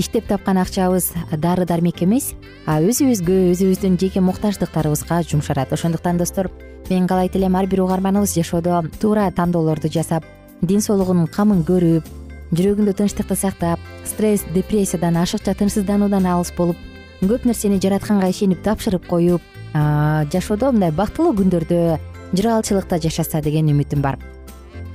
иштеп тапкан акчабыз дары дармек эмес өзүбүзгө өзүбүздүн жеке муктаждыктарыбызга жумшалат ошондуктан достор мен каалайт элем ар бир угарманыбыз жашоодо туура тандоолорду жасап ден соолугунун камын көрүп жүрөгүндө тынчтыкты сактап стресс депрессиядан ашыкча тынчсыздануудан алыс болуп көп нерсени жаратканга ишенип тапшырып коюп жашоодо мындай бактылуу күндөрдө жыргалчылыкта жашаса деген үмүтүм бар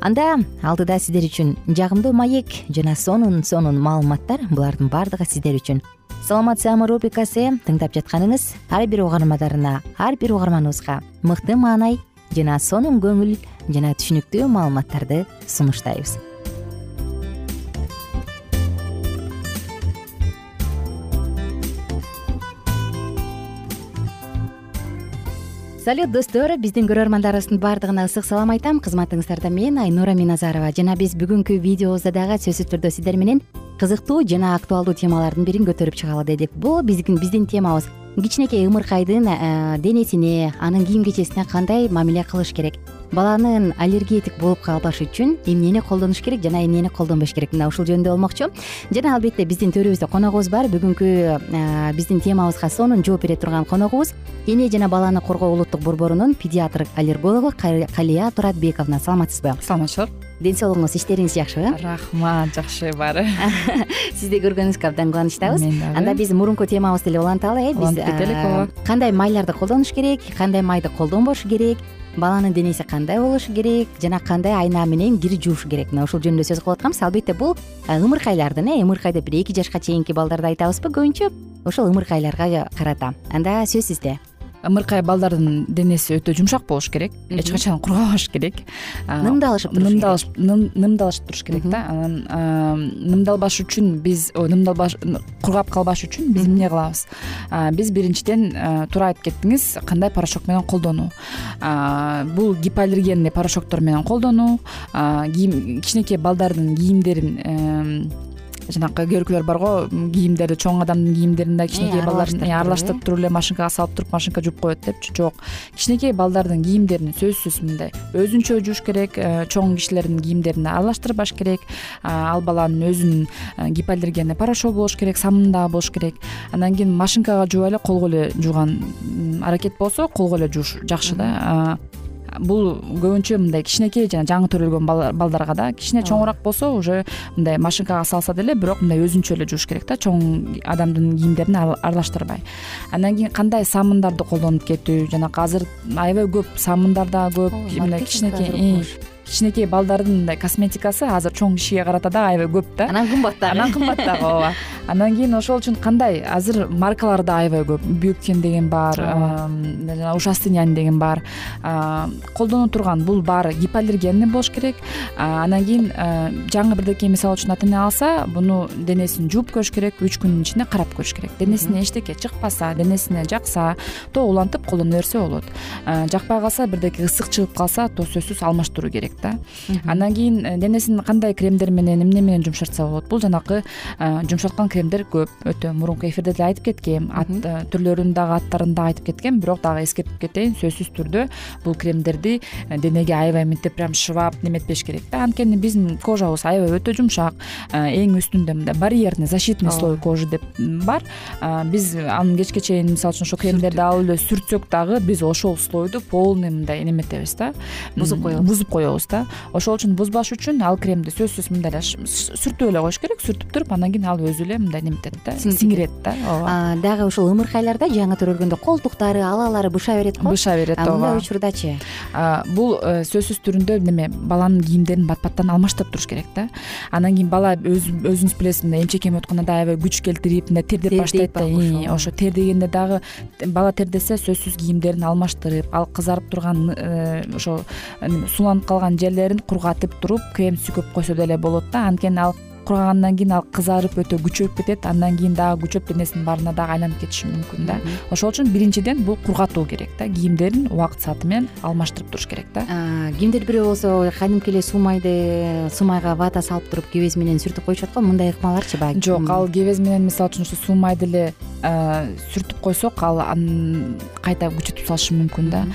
анда алдыда сиздер үчүн жагымдуу маек жана сонун сонун маалыматтар булардын баардыгы сиздер үчүн. Саламат саама рубрикасы тыңдап жатканыңыз ар бир угармандарына ар бир угарманыбызга мыкты маанай жана сонун көңүл жана түшүнүктүү маалыматтарды сунуштайбыз салют достор. Биздин көрөрмандарыбыздын баардыгына ысык салам айтам. Кызматыңыздарда мен айнура миназарова. Жана биз бүгүнкү видеобузда дагы сөзсүз түрдө сиздер менен кызыктуу жана актуалдуу темалардын бирин көтөрүп чыгалы дедик. Бул биздин темабыз. Кичинекей ымыркайдын э, денесине анын кийим кечесине кандай мамиле кылыш керек баланын аллергетик болуп калбаш үчүн эмнени колдонуш керек жана эмнени колдонбош керек? Мына ушул жөнүндө болмокчу. Жана албетте биздин төрүбүздө коногубуз бар. Бүгүнкү биздин темабызга сонун жооп бере турган коногубуз эне жана баланы коргоо улуттук борборунун педиатр аллергологу калия туратбековна. Саламатсызбы. Саламатчылык ден соолугуңуз иштериңиз жакшыбы рахмат жакшы баары. Сизди көргөнүбүзгө абдан кубанычтабыз. Мен дагы. Анда биз мурунку темабызды эле уланталы э биз Улантып кетелик, ооба. кандай майларды колдонуш керек кандай майды колдонбош керек баланын денеси кандай болушу керек жана кандай айнаа менен кир жууш керек? Мына ушул жөнүндө сөз кылып атканбыз албетте бул ымыркайлардын э ымыркай деп бир эки жашка чейинки балдарды айтабызбы көбүнчө ошол ымыркайларга карата. Анда сөз сизде ымыркай балдардын денеси өтө жумшак болуш керек. Эч качан кургабаш керек. Нымдалышып туруш керек. нымдалышып ным- нымдалышып туруш керек да. Анан нымдалбаш үчүн биз нымдалбаш кургап калбаш үчүн биз эмне кылабыз? Биз биринчиден туура айтып кеттиңиз кандай порошок менен колдонуу? Бул гипоаллергенный порошоктор менен колдонуу. Кийим кичинекей балдардын кийимдерин жанакы көркүлөр барго кийимдерди чоң адамдын кийимдерин да кичинекей балдардын аралаштырып туруп, эле машинкага салып туруп машинка жууп коет депчи. Жок кичинекей балдардын кийимдерин сөзсүз мындай өзүнчө жууш керек э, чоң кишилердин кийимдерин аралаштырбаш керек ал баланын өзүнүн э, гипоаллергенный порошогу болуш керек самындагы болуш керек. Андан кийин машинкага жуубай эле колго эле жууган аракет болсо колго эле жууш жакшы да бул көбүнчө мындай кичинекей жана жаңы төрөлгөн балдарга да кичине чоңураак болсо уже мындай машинкага салса деле бирок мындай өзүнчө эле жууш керек да чоң адамдын кийимдерин ара- аралаштырбай. Андан кийин кандай самындарды колдонуп кетүү жанакы азыр аябай көп самындар дагы көп мындай кичинекей кичинекей балдардын мындай косметикасы азыр чоң кишиге карата дагы аябай көп да. Анан кымбат дагы. Анан кымбат дагы ооба. Андан кийин ошол үчүн кандай? Азыр маркалар да аябай көп. Бюккен деген бар жана ушастынян деген бар. Колдоно турган бул баары гипоаллергенный болуш керек. А, андан кийин жаңы бирдеке мисалы үчүн ата эне алса буну денесин жууп көрүш керек үч күнүн ичинде карап көрүш керек. Денесине эчтеке чыкпаса денесине жакса то улантып колдоно берсе болот. Жакпай калса бирдеке ысык чыгып калса то сөзсүз алмаштыруу керек да. Андан кийин э, денесин кандай кремдер менен эмне менен жумшартса болот? Бул жанакы э, жумшарткан кремдер көп. Өтө мурунку эфирде деле айтып кеткем. Ат э, түрлөрүн дагы аттарын дагы айтып кеткем. Бирок дагы эскертип кетейин сөзсүз түрдө бул кремдерди денеге аябай мынтип прям шыбап неметпеш керек да. Анткени биздин кожабыз аябай өтө жумшак. Эң үстүндө мындай барьерный защитный слой кожи деп бар. Биз аны кечке чейин мисалы үчүн ошол кремдерди алып эле сүртсөк дагы биз ошол слойду полный мындай неметебиз да. Бузуп коебуз. бузуп коебуз да ошол үчүн бузбаш үчүн ал кремди сөзсүз мындай эле сүртүп эле коюш керек сүртүп туруп андан кийин ал өзү эле мындай неметет да сиңирет да ооба. Дагы ушул ымыркайларда жаңы төрөлгөндө колтуктары алалары быша берет го быша берет а мындай ооба. учурдачы? Бул э, сөзсүз түрүндө неме баланын кийимдерин бат баттан алмаштырып туруш керек да. Андан кийин бала өз өзүңүз билесиз мындай эмчек эме өткөндө аябай күч келтирип мындай тердеп баштайт да ооба. ошо. тердегенде дагы бала тердесе сөзсүз кийимдерин алмаштырып ал кызарып турган э, ошо э, неме, жерлерин кургатып туруп крем сүйкөп койсо деле болот да. Анткени ал кургагандан кийин ал кызарып өтө күчөп кетет. Андан кийин дагы күчөп денесинин баарына дагы айланып кетиши мүмкүн да. Ошол үчүн биринчиден бул кургатуу керек да. Кийимдерин убакыт сааты менен алмаштырып туруш керек да. Кимдир бирөө болсо кадимки эле суу майды вата салып туруп кебеси менен сүртүп коюшат го. Мындай ыкмаларчы баягы жок ал кебез менен мисалы үчүн ушу суу майды эле сүртүп койсок ал кайта күчөтүп салышы мүмкүн да.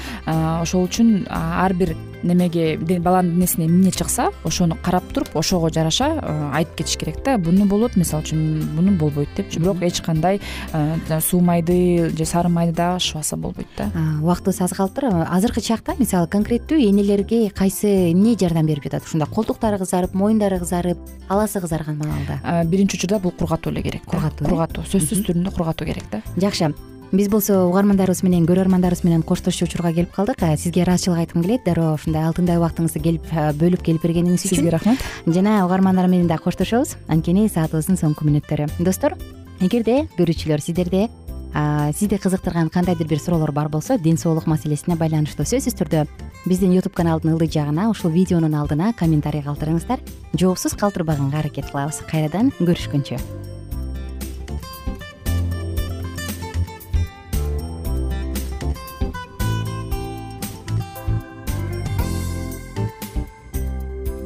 Ошол үчүн ар бир немеге баланын денесине эмне чыкса ошону карап туруп ошого жараша а, айтып кетиш керек да. Буну болот мисалы үчүн буну болбойт депчи бирок эч кандай жана суу майды же сары майды дагы ашыбаса болбойт да. Убактыбыз аз калыптыр азыркы чакта мисалы конкреттүү энелерге кайсы эмне жардам берип жатат? Ушундай колтуктары кызарып моюндары кызарып аласы кызарган маалда. Биринчи учурда бул кургатуу эле керек. Кургатуу, э? кургатуу сөзсүз түрүндө кургатуу керек да. Жакшы биз болсо угармандарыбыз менен көрөрмандарыбыз менен коштошчу учурга келип калдык. Сизге ыраазычылык айткым келет. Дароо ушундай алтындай убактыңызды келип бөлүп келип бергениңиз үчүн. сизге рахмат. Жана угармандар менен дагы коштошобуз. Анткени саатыбыздын соңку мүнөттөрү. Достор эгерде көрүүчүлөр сиздерде сизди кызыктырган кандайдыр бир суроолор бар болсо ден соолук маселесине байланыштуу сөзсүз түрдө биздин ютуб каналдын ылдый жагына ушул видеонун алдына комментарий калтырыңыздар. Жоопсуз калтырбаганга аракет кылабыз. Кайрадан көрүшкөнчө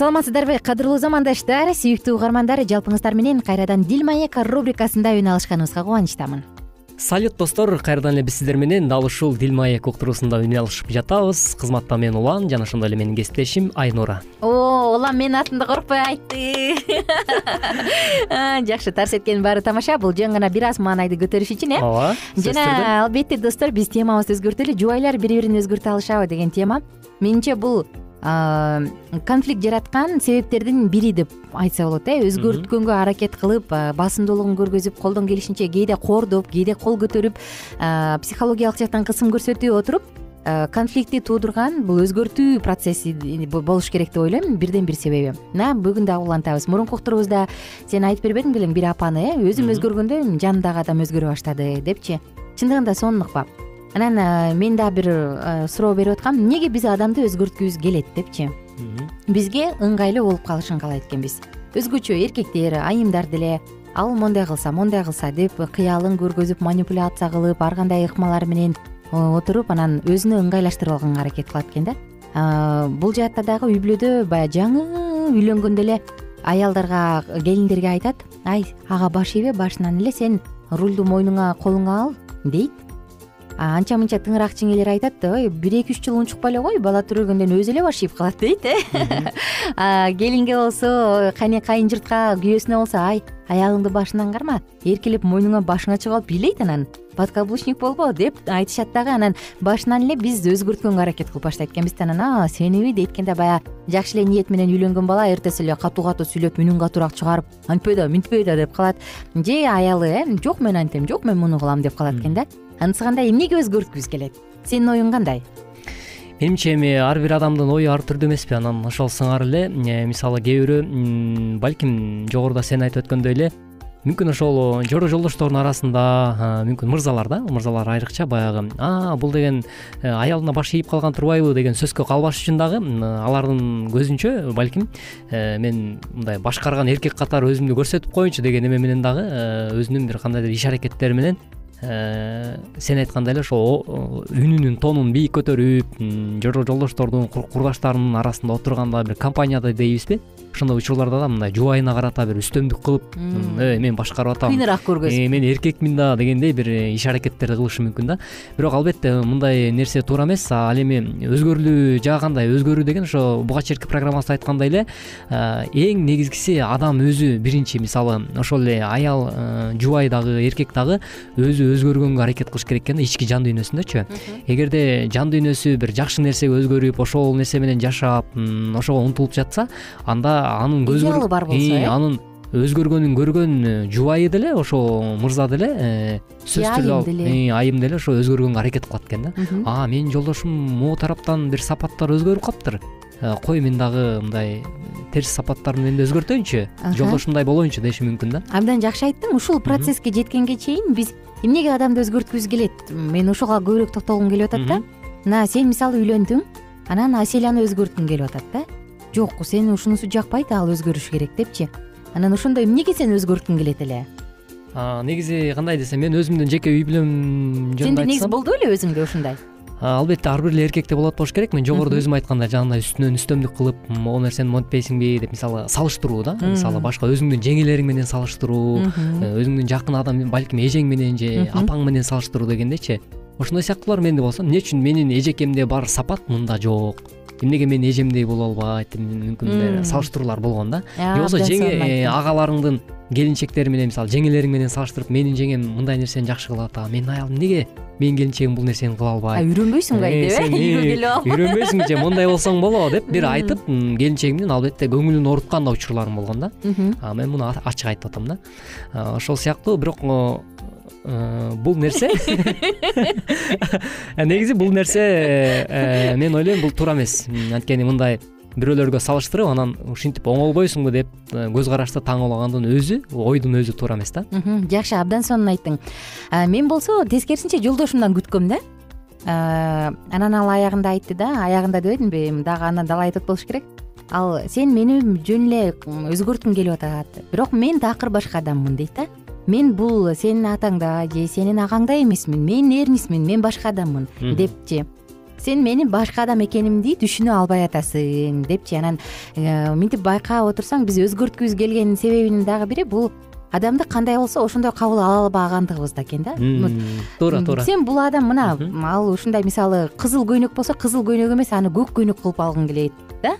саламатсыздарбы? Кадырлуу замандаштар сүйүктүү угармандар жалпыңыздар менен кайрадан дил маек рубрикасында үн алышканыбызга кубанычтамын. Салют достор. Кайрадан эле биз сиздер менен дал ушул дил маек уктуруусунда үн алышып жатабыз. Кызматта мен улан жана ошондой эле менин кесиптешим айнура. О улан менин атымды коркпой айтты. Жакшы тарс эткенин баары тамаша. Бул жөн гана бир аз маанайды көтөрүш үчүн э? Ооба жана албетте достор биз темабызды өзгөртөлү жубайлар бири бирин өзгөртө алышабы деген тема. Менимче бул конфликт жараткан себептердин бири деп айтса болот э. Өзгөрткөнгө аракет кылып басымдуулугун көргөзүп колдон келишинче кээде кордоп кээде кол көтөрүп психологиялык жактан кысым көрсөтүп отуруп конфликтти туудурган бул өзгөртүү процесси болуш керек деп ойлойм. Бирден бир себеби. Мына бүгүн дагы улантабыз. Мурунку уктуруубузда сен айтып бербедиң белең бир апаны э. Өзүм өзгөргөндө жанымдагы адам өзгөрө баштады депчи. Чындыгында сонунукпа анан э, мен дагы бир э, суроо берип аткам. Эмнеге биз адамды өзгөрткүбүз келет депчи бизге ыңгайлуу болуп калышын каалайт экенбиз. Өзгөчө эркектер айымдар деле ал моундай кылса моундай кылса деп кыялын көргөзүп манипуляция кылып ар кандай ыкмалар менен э, отуруп анан өзүнө ыңгайлаштырып алганга аракет кылат экен да. Бул жаатта дагы үй бүлөдө баягы жаңы үйлөнгөндө эле аялдарга келиндерге айтат. Ай ага баш ийбе башынан эле сен рульду мойнуңа колуңа ал дейт анча мынча тыңыраак чеңелер айтат ой бир эки үч жыл унчукпай эле кой бала төрөлгөндөн өзү эле баш ийип калат дейт э? Келинге болсо кайын журтка күйөөсүнө болсо ай аялыңды башынан карма эркелеп мойнуңа башыңа чыгып алып бийлейт анан подкаблучник болбо деп айтышат дагы. Анан башынан эле биз өзгөрткөнгө аракет кылып баштайт экенбиз да. Анан а сениби дейт экен да баягы жакшы эле ниет менен үйлөнгөн бала эртеси эле катуу катуу сүйлөп үнүн катуураак чыгарып антпай да мынтпай да деп калат. Же аялы э жок мен антем жок мен муну кылам деп калат экен да анысы кандай? Эмнеге өзгөрткүбүз келет? Сенин оюң кандай? Менимче эми ар бир адамдын ою ар түрдүү эмеспи анан. Ошол сыңары эле э, мисалы кээ бирөө балким жогоруда сен айтып өткөндөй эле мүмкүн ошол жоро жолдоштордун арасында мүмкүн мырзалар да мырзалар айрыкча баягы а бул деген э, аялына баш ийип калган турбайбы деген сөзгө калбаш үчүн дагы алардын көзүнчө балким э, мен мындай башкарган эркек катары өзүмдү көрсөтүп коеюнчу деген эме менен дагы өзүнүн бир кандайдыр иш аракеттери менен Э, сен айткандай эле ошол үнүнүн тонун бийик көтөрүп жолдоштордун курдаштарынын арасында отурганда бир компанияда дейбизби ошондой учурларда да мындай жубайына карата бир үстөмдүк кылып э мен башкарып атам. Кыйыныраак көргөзүп. Э, мен эркекмин да дегендей бир иш аракеттерди кылышы мүмкүн да. Бирок албетте мындай нерсе туура эмес. Ал эми өзгөрүлүү жагы кандай? Өзгөрүү деген ошо буга чейинки программабызда айткандай эле э, эң негизгиси адам өзү биринчи. Мисалы ошол эле аял жубай дагы эркек дагы өзү өзгөргөнгө аракет кылыш керек экен да ички жан дүйнөсүндөчү эгерде жан дүйнөсү бир жакшы нерсеге өзгөрүп ошол нерсе менен жашап ошого умтулуп жатса анда анын идеалы бар болсо э? анын өзгөргөнүн көргөн э, жубайы деле ошол мырза деле сөзсүз айым түрдө деле. айым деле ошо өзгөргөнгө аракет кылат экен да. А менин жолдошум могу тараптан бир сапаттар өзгөрүп калыптыр. Э, кой мен дагы мындай терс сапаттарын мен да өзгөртөйүнчү жолдошумдай болоюнчу деши мүмкүн да. Абдан жакшы айттың ушул процесске жеткенге чейин биз эмнеге адамды өзгөрткүбүз келет? Мен ошого көбүрөөк токтолгум келип атат да. Мына сен мисалы үйлөндүң анан аселяны өзгөрткүң келип атат да жок сени ушунусу жакпайт ал өзгөрүшү керек депчи. Анан ошондо эмнеге сен өзгөрткүң келет эле? Негизи кандай десем мен өзүмдүн жеке үй бүлөм жөнүндө сенде негизи болду беле өзүңдө ушундай? Албетте ар бир эле эркекте болот болуш керек. Мен жогоруда өзүм айткандай жанагындай үстүнөн үстөмдүк кылып могу нерсени монтпейсиңби деп мисалы салыштыруу да. Мисалы башка өзүңдүн жеңелериң менен салыштыруу э, өзүңдүн жакын адам балким эжең менен же апаң менен салыштыруу дегендейчи ошондой сыяктуулар менде болсо эмне үчүн менин эжекемде бар сапат мында жок? Эмнеге менин эжемдей боло албайт? Деп мүмкүн салыштыруулар болгон да. Же болбосо жеңе э, агаларыңдын келинчектери менен мисалы жеңелериң менен салыштырып менин жеңем мындай нерсени жакшы кылып атат менин аялым эмнеге менин келинчегим бул нерсени кыла албайт? Үйрөнбөйсүңбү айтып сен, э үйгө келип үйрөнбөйсүңбү же мындай болсоң болобу деп бир айтып келинчегимдин албетте көңүлүн ооруткан да учурларым болгон да. Мен муну ачык айтып атам да. Ошол сыяктуу бирок бул нерсе? Э, негизи бул нерсе э, мен ойлойм бул туура эмес. Анткени мындай бирөөлөргө салыштырып анан ушинтип оңолбойсуңбу деп э, көз карашты таңоолагандын өзү ойдун өзү туура эмес да. Жакшы абдан сонун айттың. Мен болсо тескерисинче жолдошумдан күткөм да. Анан ал аягында айтты да аягында дебедимби эми дагы андан далай айтып болуш керек. Ал сен мени жөн эле өзгөрткүң келип атат. Бирок мен такыр башка адаммын дейт да мен бул сенин атаңдай же сенин агаңдай эмесмин мен эрмисмин мен башка адаммын депчи сен менин башка адам экенимди түшүнө албай атасың депчи анан э, мынтип байкап отурсаң биз өзгөрткүбүз келгенин себебинин дагы бири бул адамды кандай болсо ошондой кабыл ала албагандыгыбызда экен да. Туура туура. сен бул адам мына ал ушундай мисалы кызыл көйнөк болсо кызыл көйнөк эмес аны көк көйнөк кылып алгың келет да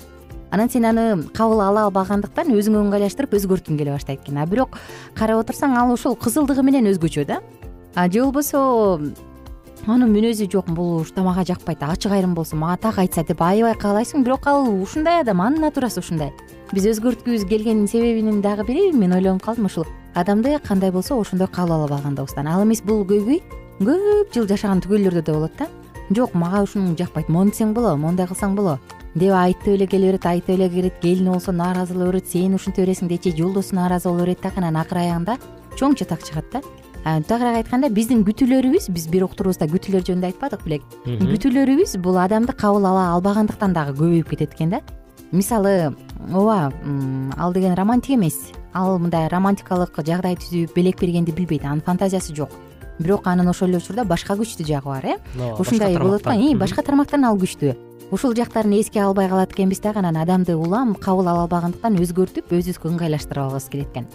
анан сен аны кабыл ала албагандыктан өзүңө ыңгайлаштырып өзгөрткүң келе баштайт экен. А бирок карап отурсаң ал ошол кызылдыгы менен өзгөчө да. Же болбосо анын мүнөзү жок бул мага жакпайт ачык айрым болсун мага так айтса деп аябай каалайсың. Бирок ал ушундай адам анын натурасы ушундай. Биз өзгөрткүбүз келгенин себебинин дагы бири мен ойлонуп калдым ушул адамды кандай болсо ошондой кабыл ала албагандыгыбыздан ал эмес бул көйгөй көп жыл жашаган түгөйлөрдө да болот да. Жок мага ушуну жакпайт. Монтсең болобу мондай кылсаң болобу деп айтып эле келе берет айтып эле берет. Келини болсо нааразы боло берет. Сен ушинте бересиң дейт же жолдошу нааразы боло берет дагы анан акыры аягында чоң чатак чыгат да. Тагыраак айтканда биздин күтүүлөрүбүз биз бир уктурубузда күтүүлөр жөнүндө айтпадык белек. Күтүүлөрүбүз бул адамды кабыл ала албагандыктан дагы көбөйүп кетет экен да. Мисалы ооба ал деген романтик эмес. Ал мындай романтикалык жагдай түзүп белек бергенди билбейт анын фантазиясы жок. Бирок анын ошол эле учурда башка күчтүү жагы бар э? Ушундай болот го башка тармактан ал күчтүү ушул жактарын эске албай калат экенбиз дагы анан адамды улам кабыл ала албагандыктан өзгөртүп өзүбүзгө ыңгайлаштырып алгыбыз келет экен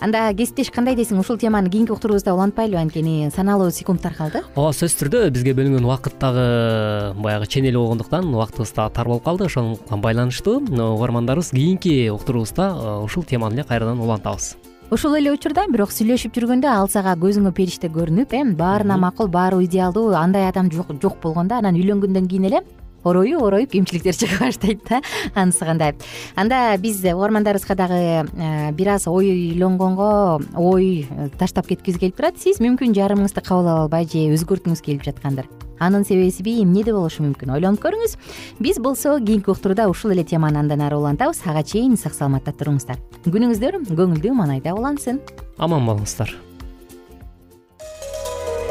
анда кесиптеш кандай десиң ушул теманы кийинки уктуруубузда улантпайлыбы анткени саналуу секундтар калды? Ооба сөзсүз түрдө бизге бөлүнгөн убакыт дагы баягы ченелүү болгондуктан убактыбыз дагы тар болуп калды. Ошондо байланыштуу угармандарыбыз кийинки уктуруубузда э, ушул теманы эле кайрадан улантабыз. Ушул эле учурда бирок сүйлөшүп жүргөндө ал сага көзүңө периште көрүнүп э баарына макул баары идеалдуу андай адам жок болгондо анан үйлөнгөндөн кийин эле орою ороюп кемчиликтер чыга баштайт да. Анысы кандай. Анда биз угармандарыбызга дагы э, бир аз ойлонгонго ой э, таштап кеткибиз келип турат. Сиз мүмкүн жарымыңызды кабыл ала албай же өзгөрткүңүз келип жаткандыр. Анын себеби эмнеде болушу мүмкүн ойлонуп көрүңүз. Биз болсо кийинки уктурууда ушул эле теманы андан ары улантабыз. Ага чейин сак саламатта туруңуздар. Күнүңүздөр көңүлдүү маанайда улансын. Аман болуңуздар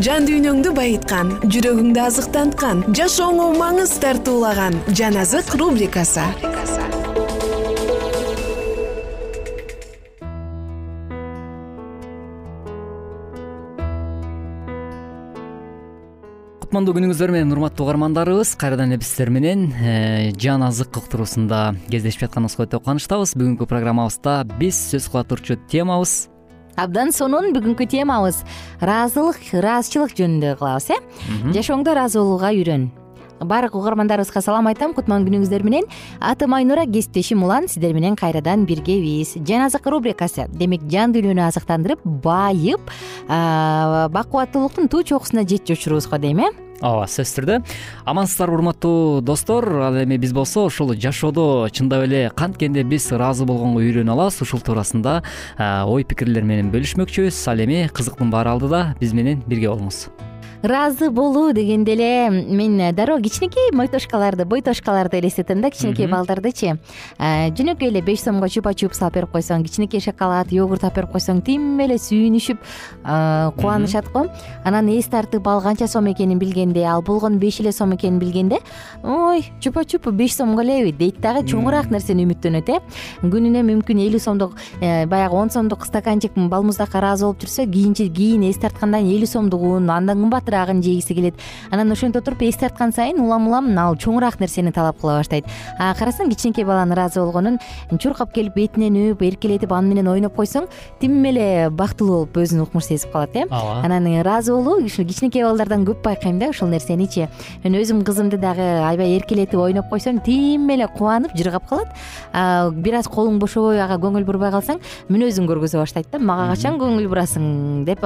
жан дүйнөңдү байыткан жүрөгүңдү азыктанткан жашооңо маңыз тартуулаган жан азык рубрикасы. Кутмандуу күнүңүздөр менен урматтуу угармандарыбыз кайрадан эле сиздер менен э, жан азык уктуруусунда кездешип жатканыбызга өтө кубанычтабыз. Бүгүнкү программабызда биз сөз кыла турчу темабыз абдан сонун бүгүнкү темабыз. Ыраазылык ыраазычылык жөнүндө кылабыз э? Жашооңдо ыраазы болууга үйрөн. Баардык угармандарыбызга салам айтам. Кутман күнүңүздөр менен атым айнура кесиптешим улан сиздер менен кайрадан биргебиз жан азык рубрикасы. Демек жан дүйнөнү азыктандырып байып бакубаттуулуктун туу чокусуна жетчү учурубуз го дейм э ооба сөзсүз түрдө амансыздарбы урматтуу достор. Ал эми биз болсо ушул жашоодо чындап эле канткенде биз ыраазы болгонго үйрөнө алабыз. Ушул туурасында ой пикирлер менен бөлүшмөкчүбүз. Ал эми кызыктын баары алдыда биз менен бирге болуңуз ыраазы болуу дегенде эле мен дароо кичинекей мойтошкаларды бойтошкаларды элестетем да кичинекей балдардычы. Жөнөкөй эле беш сомго чупа чуп салып берип койсоң кичинекей шоколад йогурт алып берип койсоң тим эле сүйүнүшүп кубанышат го. Анан эс тартып ал канча сом экенин билгенде ал болгону беш эле сом экенин билгенде ой чупа чуп беш сомго элеби дейт дагы чоңураак нерсени үмүттөнөт э. Күнүнө мүмкүн элүү сомдук э, баягы он сомдук стаканчык балмуздакка ыраазы болуп жүрсө кийин эс тарткандан кийин элүү сомдугун андан кымбат жегиси келет. Анан ошентип отуруп эс тарткан сайын улам улам ал чоңураак нерсени талап кыла баштайт. А карасаң кичинекей баланын ыраазы болгонун чуркап келип бетинен өөп эркелетип аны менен ойноп койсоң тим эле бактылуу болуп өзүн укмуш сезип калат э? Ооба. Анан ыраазы болуу ушу кичинекей балдардан көп байкайм да ушул нерсеничи мен өзүм кызымды дагы аябай эркелетип ойноп койсом тим эле кубанып жыргап калат. Бир аз колуң бошобой ага көңүл бурбай калсаң мүнөзүн көргөзө баштайт да. Мага качан көңүл бурасың деп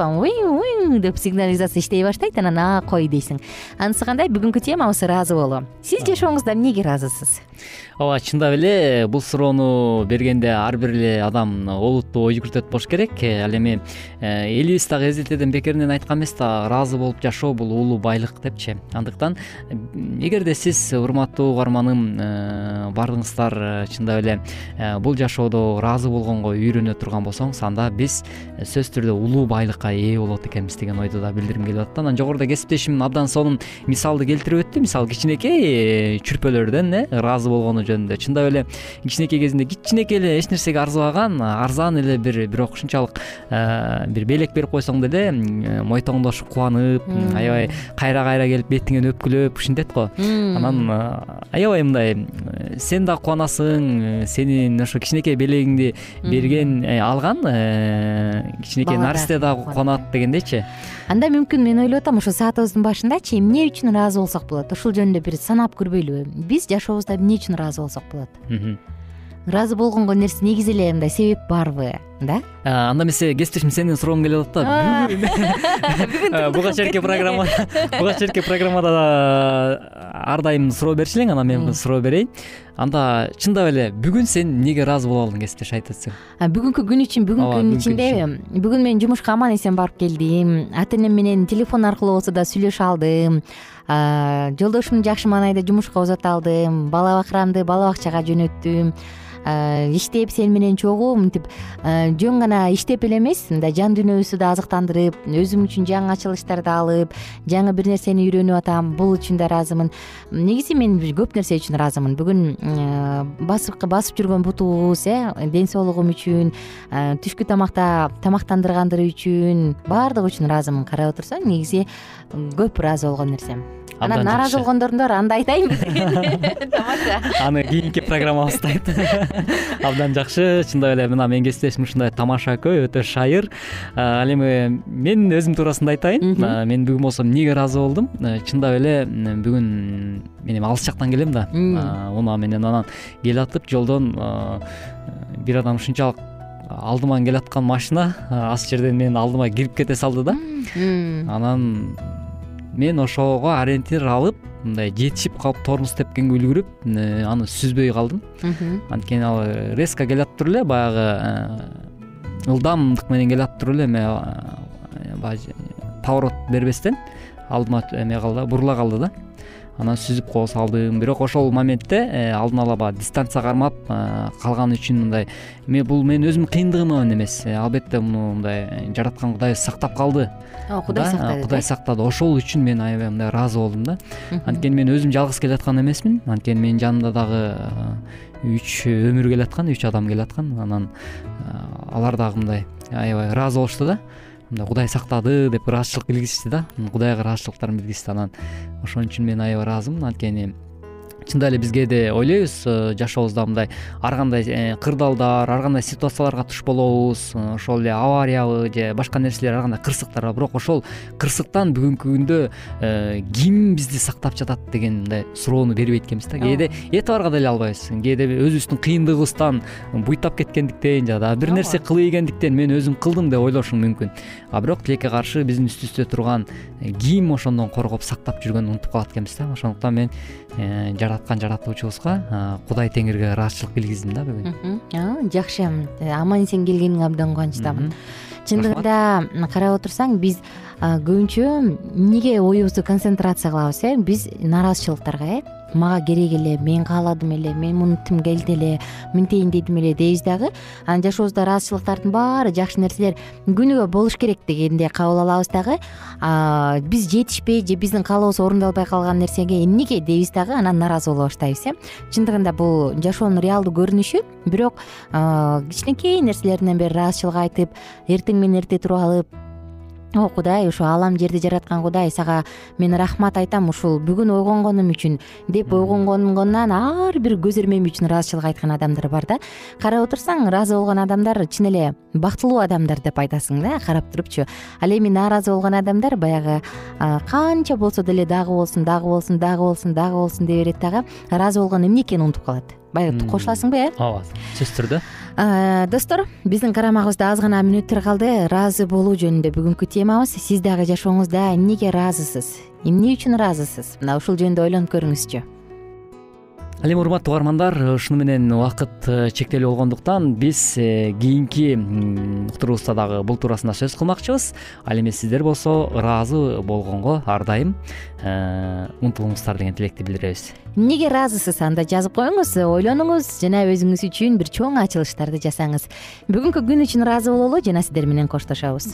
деп сигнализация иштей баштайт анан кой дейсиң. Анысы кандай? Бүгүнкү темабыз ыраазы болуу сиз жашооңузда эмнеге ыраазысыз ооба чындап эле бул суроону бергенде ар бир эле адам олуттуу ой жүгүртөт болуш керек. Э, ал эми э, элибиз дагы эзелтеден бекеринен айткан эмес да ыраазы болуп жашоо бул улуу байлык депчи. Андыктан эгерде сиз урматтуу угарманым э, баардыгыңыздар чындап эле бул жашоодо ыраазы болгонго үйрөнө турган болсоңуз анда биз сөзсүз түрдө улуу байлыкка ээ болот экенбиз деген ойду да билдиргим келип атат анан жогоруда кесиптешим абдан сонун мисалды келтирип өттү. Мисалы кичинекей чүрпөлөрдөн э ыраазы болгону жөнүндө. Чындап эле кичинекей кезинде кичинекей эле эч нерсеге арзыбаган арзан эле бир бирок ушунчалык бир белек берип койсоң деле мойтоңдошуп кубанып аябай кайра кайра келип бетиңен өпкүлөп ушинтет го. Анан аябай мындай сен да кубанасың сенин ошо кичинекей белегиңди берген э, алган э, кичинекей наристе дагы кубанат дегендейчи анда мүмкүн мен ойлоп атам ошо саатыбыздын башындачы эмне үчүн ыраазы болсок болот? Ушул жөнүндө бир санап көрбөйлүбү. Биз жашообузда эмне үчүн ыраазы болсок болот ыраазы болгонго нерсе негизи эле мындай себеп барбы да? Анда эмесе кесиптешим сенден сурогум келип атат да бүгүн буга чейинки программа буга чейинки программада ар дайым суроо берчү элең анан мен суроо берейин. Анда чындап эле бүгүн сен эмнеге ыраазы боло алдың кесиптеш айтып өтсөң бүгүнкү күн үчүн бүгүнкү күн ичиндеби бүгүн мен жумушка аман эсен барып келдим. Ата энем менен телефон аркылуу болсо да сүйлөшө алдым. Жолдошумду жакшы маанайда жумушка узата алдым. Бала бакырамды бала бакчага жөнөттүм иштеп сени менен чогуу мынтип жөн гана иштеп эле эмес мындай жан дүйнөбүздү да азыктандырып өзүм үчүн жаңы ачылыштарды алып жаңы бир нерсени үйрөнүп атам бул үчүн да ыраазымын негизи мен көп нерсе үчүн ыраазымын бүгүн басып жүргөн бутубуз э ден соолугум үчүн түшкү тамакта тамактандыргандыгы үчүн баардыгы үчүн ыраазымын карап отурсаң негизи көп ыраазы болгон нерсем анан нааразы болгондоруң бар анда айтайынбы деген тамаша. Аны кийинки программабызда айт абдан жакшы. Чындап эле мына менин кесиптешим ушундай тамаша экөө өтө шайыр. Ал эми мен өзүм туурасында айтайын. Мен бүгүн болсо эмнеге ыраазы болдум? Чындап эле бүгүн мен эми алыс жактан келем да. Унаа менен анан келатып жолдон бир адам ушунчалык алдыман келаткан машина аз жерден менин алдыма кирип кете салды да. Анан мен ошого ориентир алып мындай жетишип калып тормоз тепкенге үлгүрүп э, аны сүзбөй калдым. Анткени ал резко келатып эле баягы э, ылдамдык менен келатып эле эме э, баягы поворот бербестен алдыма эме калды бурула калды да анан сүзүп кое салдым. Бирок ошол моментте э, алдын ала баягы дистанция кармап э, калган үчүн мындай бул менин өзүмдүн кыйындыгыман эмес. Э, албетте муну мындай жараткан кудай сактап калды. Кудай сактады кудай сактады. Ошол үчүн мен аябай мындай ыраазы болдум да. Анткени мен өзүм жалгыз келаткан эмесмин. Анткени менин жанымда дагы үч өмүр келаткан үч адам келаткан анан алар дагы мындай аябай ыраазы болушту да мындай кудай сактады деп ыраазычылык билгизишти да? Кудайга ыраазычылыктарын билгизишти анан. Ошон үчүн мен аябай ыраазымын. Анткени чындап эле биз кээде ойлойбуз э, жашообузда мындай ар кандай э, кырдаалдар ар кандай ситуацияларга туш болобуз э, ошол эле авариябы же башка нерселер ар кандай кырсыктарбы бирок ошол кырсыктан бүгүнкү күндө ким бизди сактап жатат деген мындай суроону бербейт экенбиз да. Кээде этибарга деле албайбыз кээде өзүбүздүн кыйындыгыбыздан буйтап кеткендиктен жана дагы бир нерсе кылып ийгендиктен мен өзүм кылдым деп ойлошум мүмкүн. А бирок тилекке каршы биздин үстүбүздө турган ким ошондон коргоп сактап жүргөнүн унутуп калат экенбиз да. Ошондуктан мен жараткан жаратуучубузга кудай теңирге ыраазычылык билгиздим да бүгүн. Жакшы. Аман эсен келгениңе абдан кубанычтамын чындыгында карап отурсаң биз көбүнчө эмнеге оюбузду концентрация кылабыз э? Биз нааразычылыктарга э? Мага керек эле мен кааладым эле мен мынтип келди эле мынтейин дедим эле дейбиз дагы. Анан жашообузда ыраазычылыктардын баары жакшы нерселер күнүгө болуш керек дегенде кабыл алабыз дагы. Биз жетишпей же биздин каалообуз орундалбай калган нерсеге эмнеге дейбиз дагы анан нааразы боло баштайбыз э? Чындыгында бул жашоонун реалдуу көрүнүшү бирок кичинекей нерселерден бери ыраазычылык айтып эртең менен эрте туруп алып о кудай ушу аалам жерди жараткан кудай сага мен рахмат айтам ушул бүгүн ойгонгонум үчүн. Деп ойгонгонгондон ар бир көз ирмем үчүн ыраазычылык айткан адамдар бар да. Карап отурсаң ыраазы болгон адамдар чын эле бактылуу адамдар деп айтасың да карап турупчу ал эми нааразы болгон адамдар баягы канча болсо деле дагы болсун дагы болсун дагы болсун дагы болсун дей берет дагы ыраазы болгон эмне экенин унутуп калат баягы кошуласыңбы э? Ооба сөзсүз түрдө? Достор биздин карамагыбызда аз гана мүнөттөр калды. Ыраазы болуу жөнүндө бүгүнкү темабыз. Сиз дагы жашооңузда эмнеге ыраазысыз эмне үчүн ыраазысыз мына ушул жөнүндө ойлонуп көрүңүзчү ал эми урматтуу угармандар ушуну менен убакыт э, чектелүү болгондуктан биз э, кийинки уктуруубузда дагы бул туурасында сөз кылмакчыбыз. Ал эми сиздер болсо ыраазы болгонго ар дайым э, умтулуңуздар деген тилекти билдиребиз. Эмнеге ыраазысыз? Анда жазып коюңуз ойлонуңуз жана өзүңүз үчүн бир чоң ачылыштарды жасаңыз. Бүгүнкү күн үчүн ыраазы бололу жана сиздер менен коштошобуз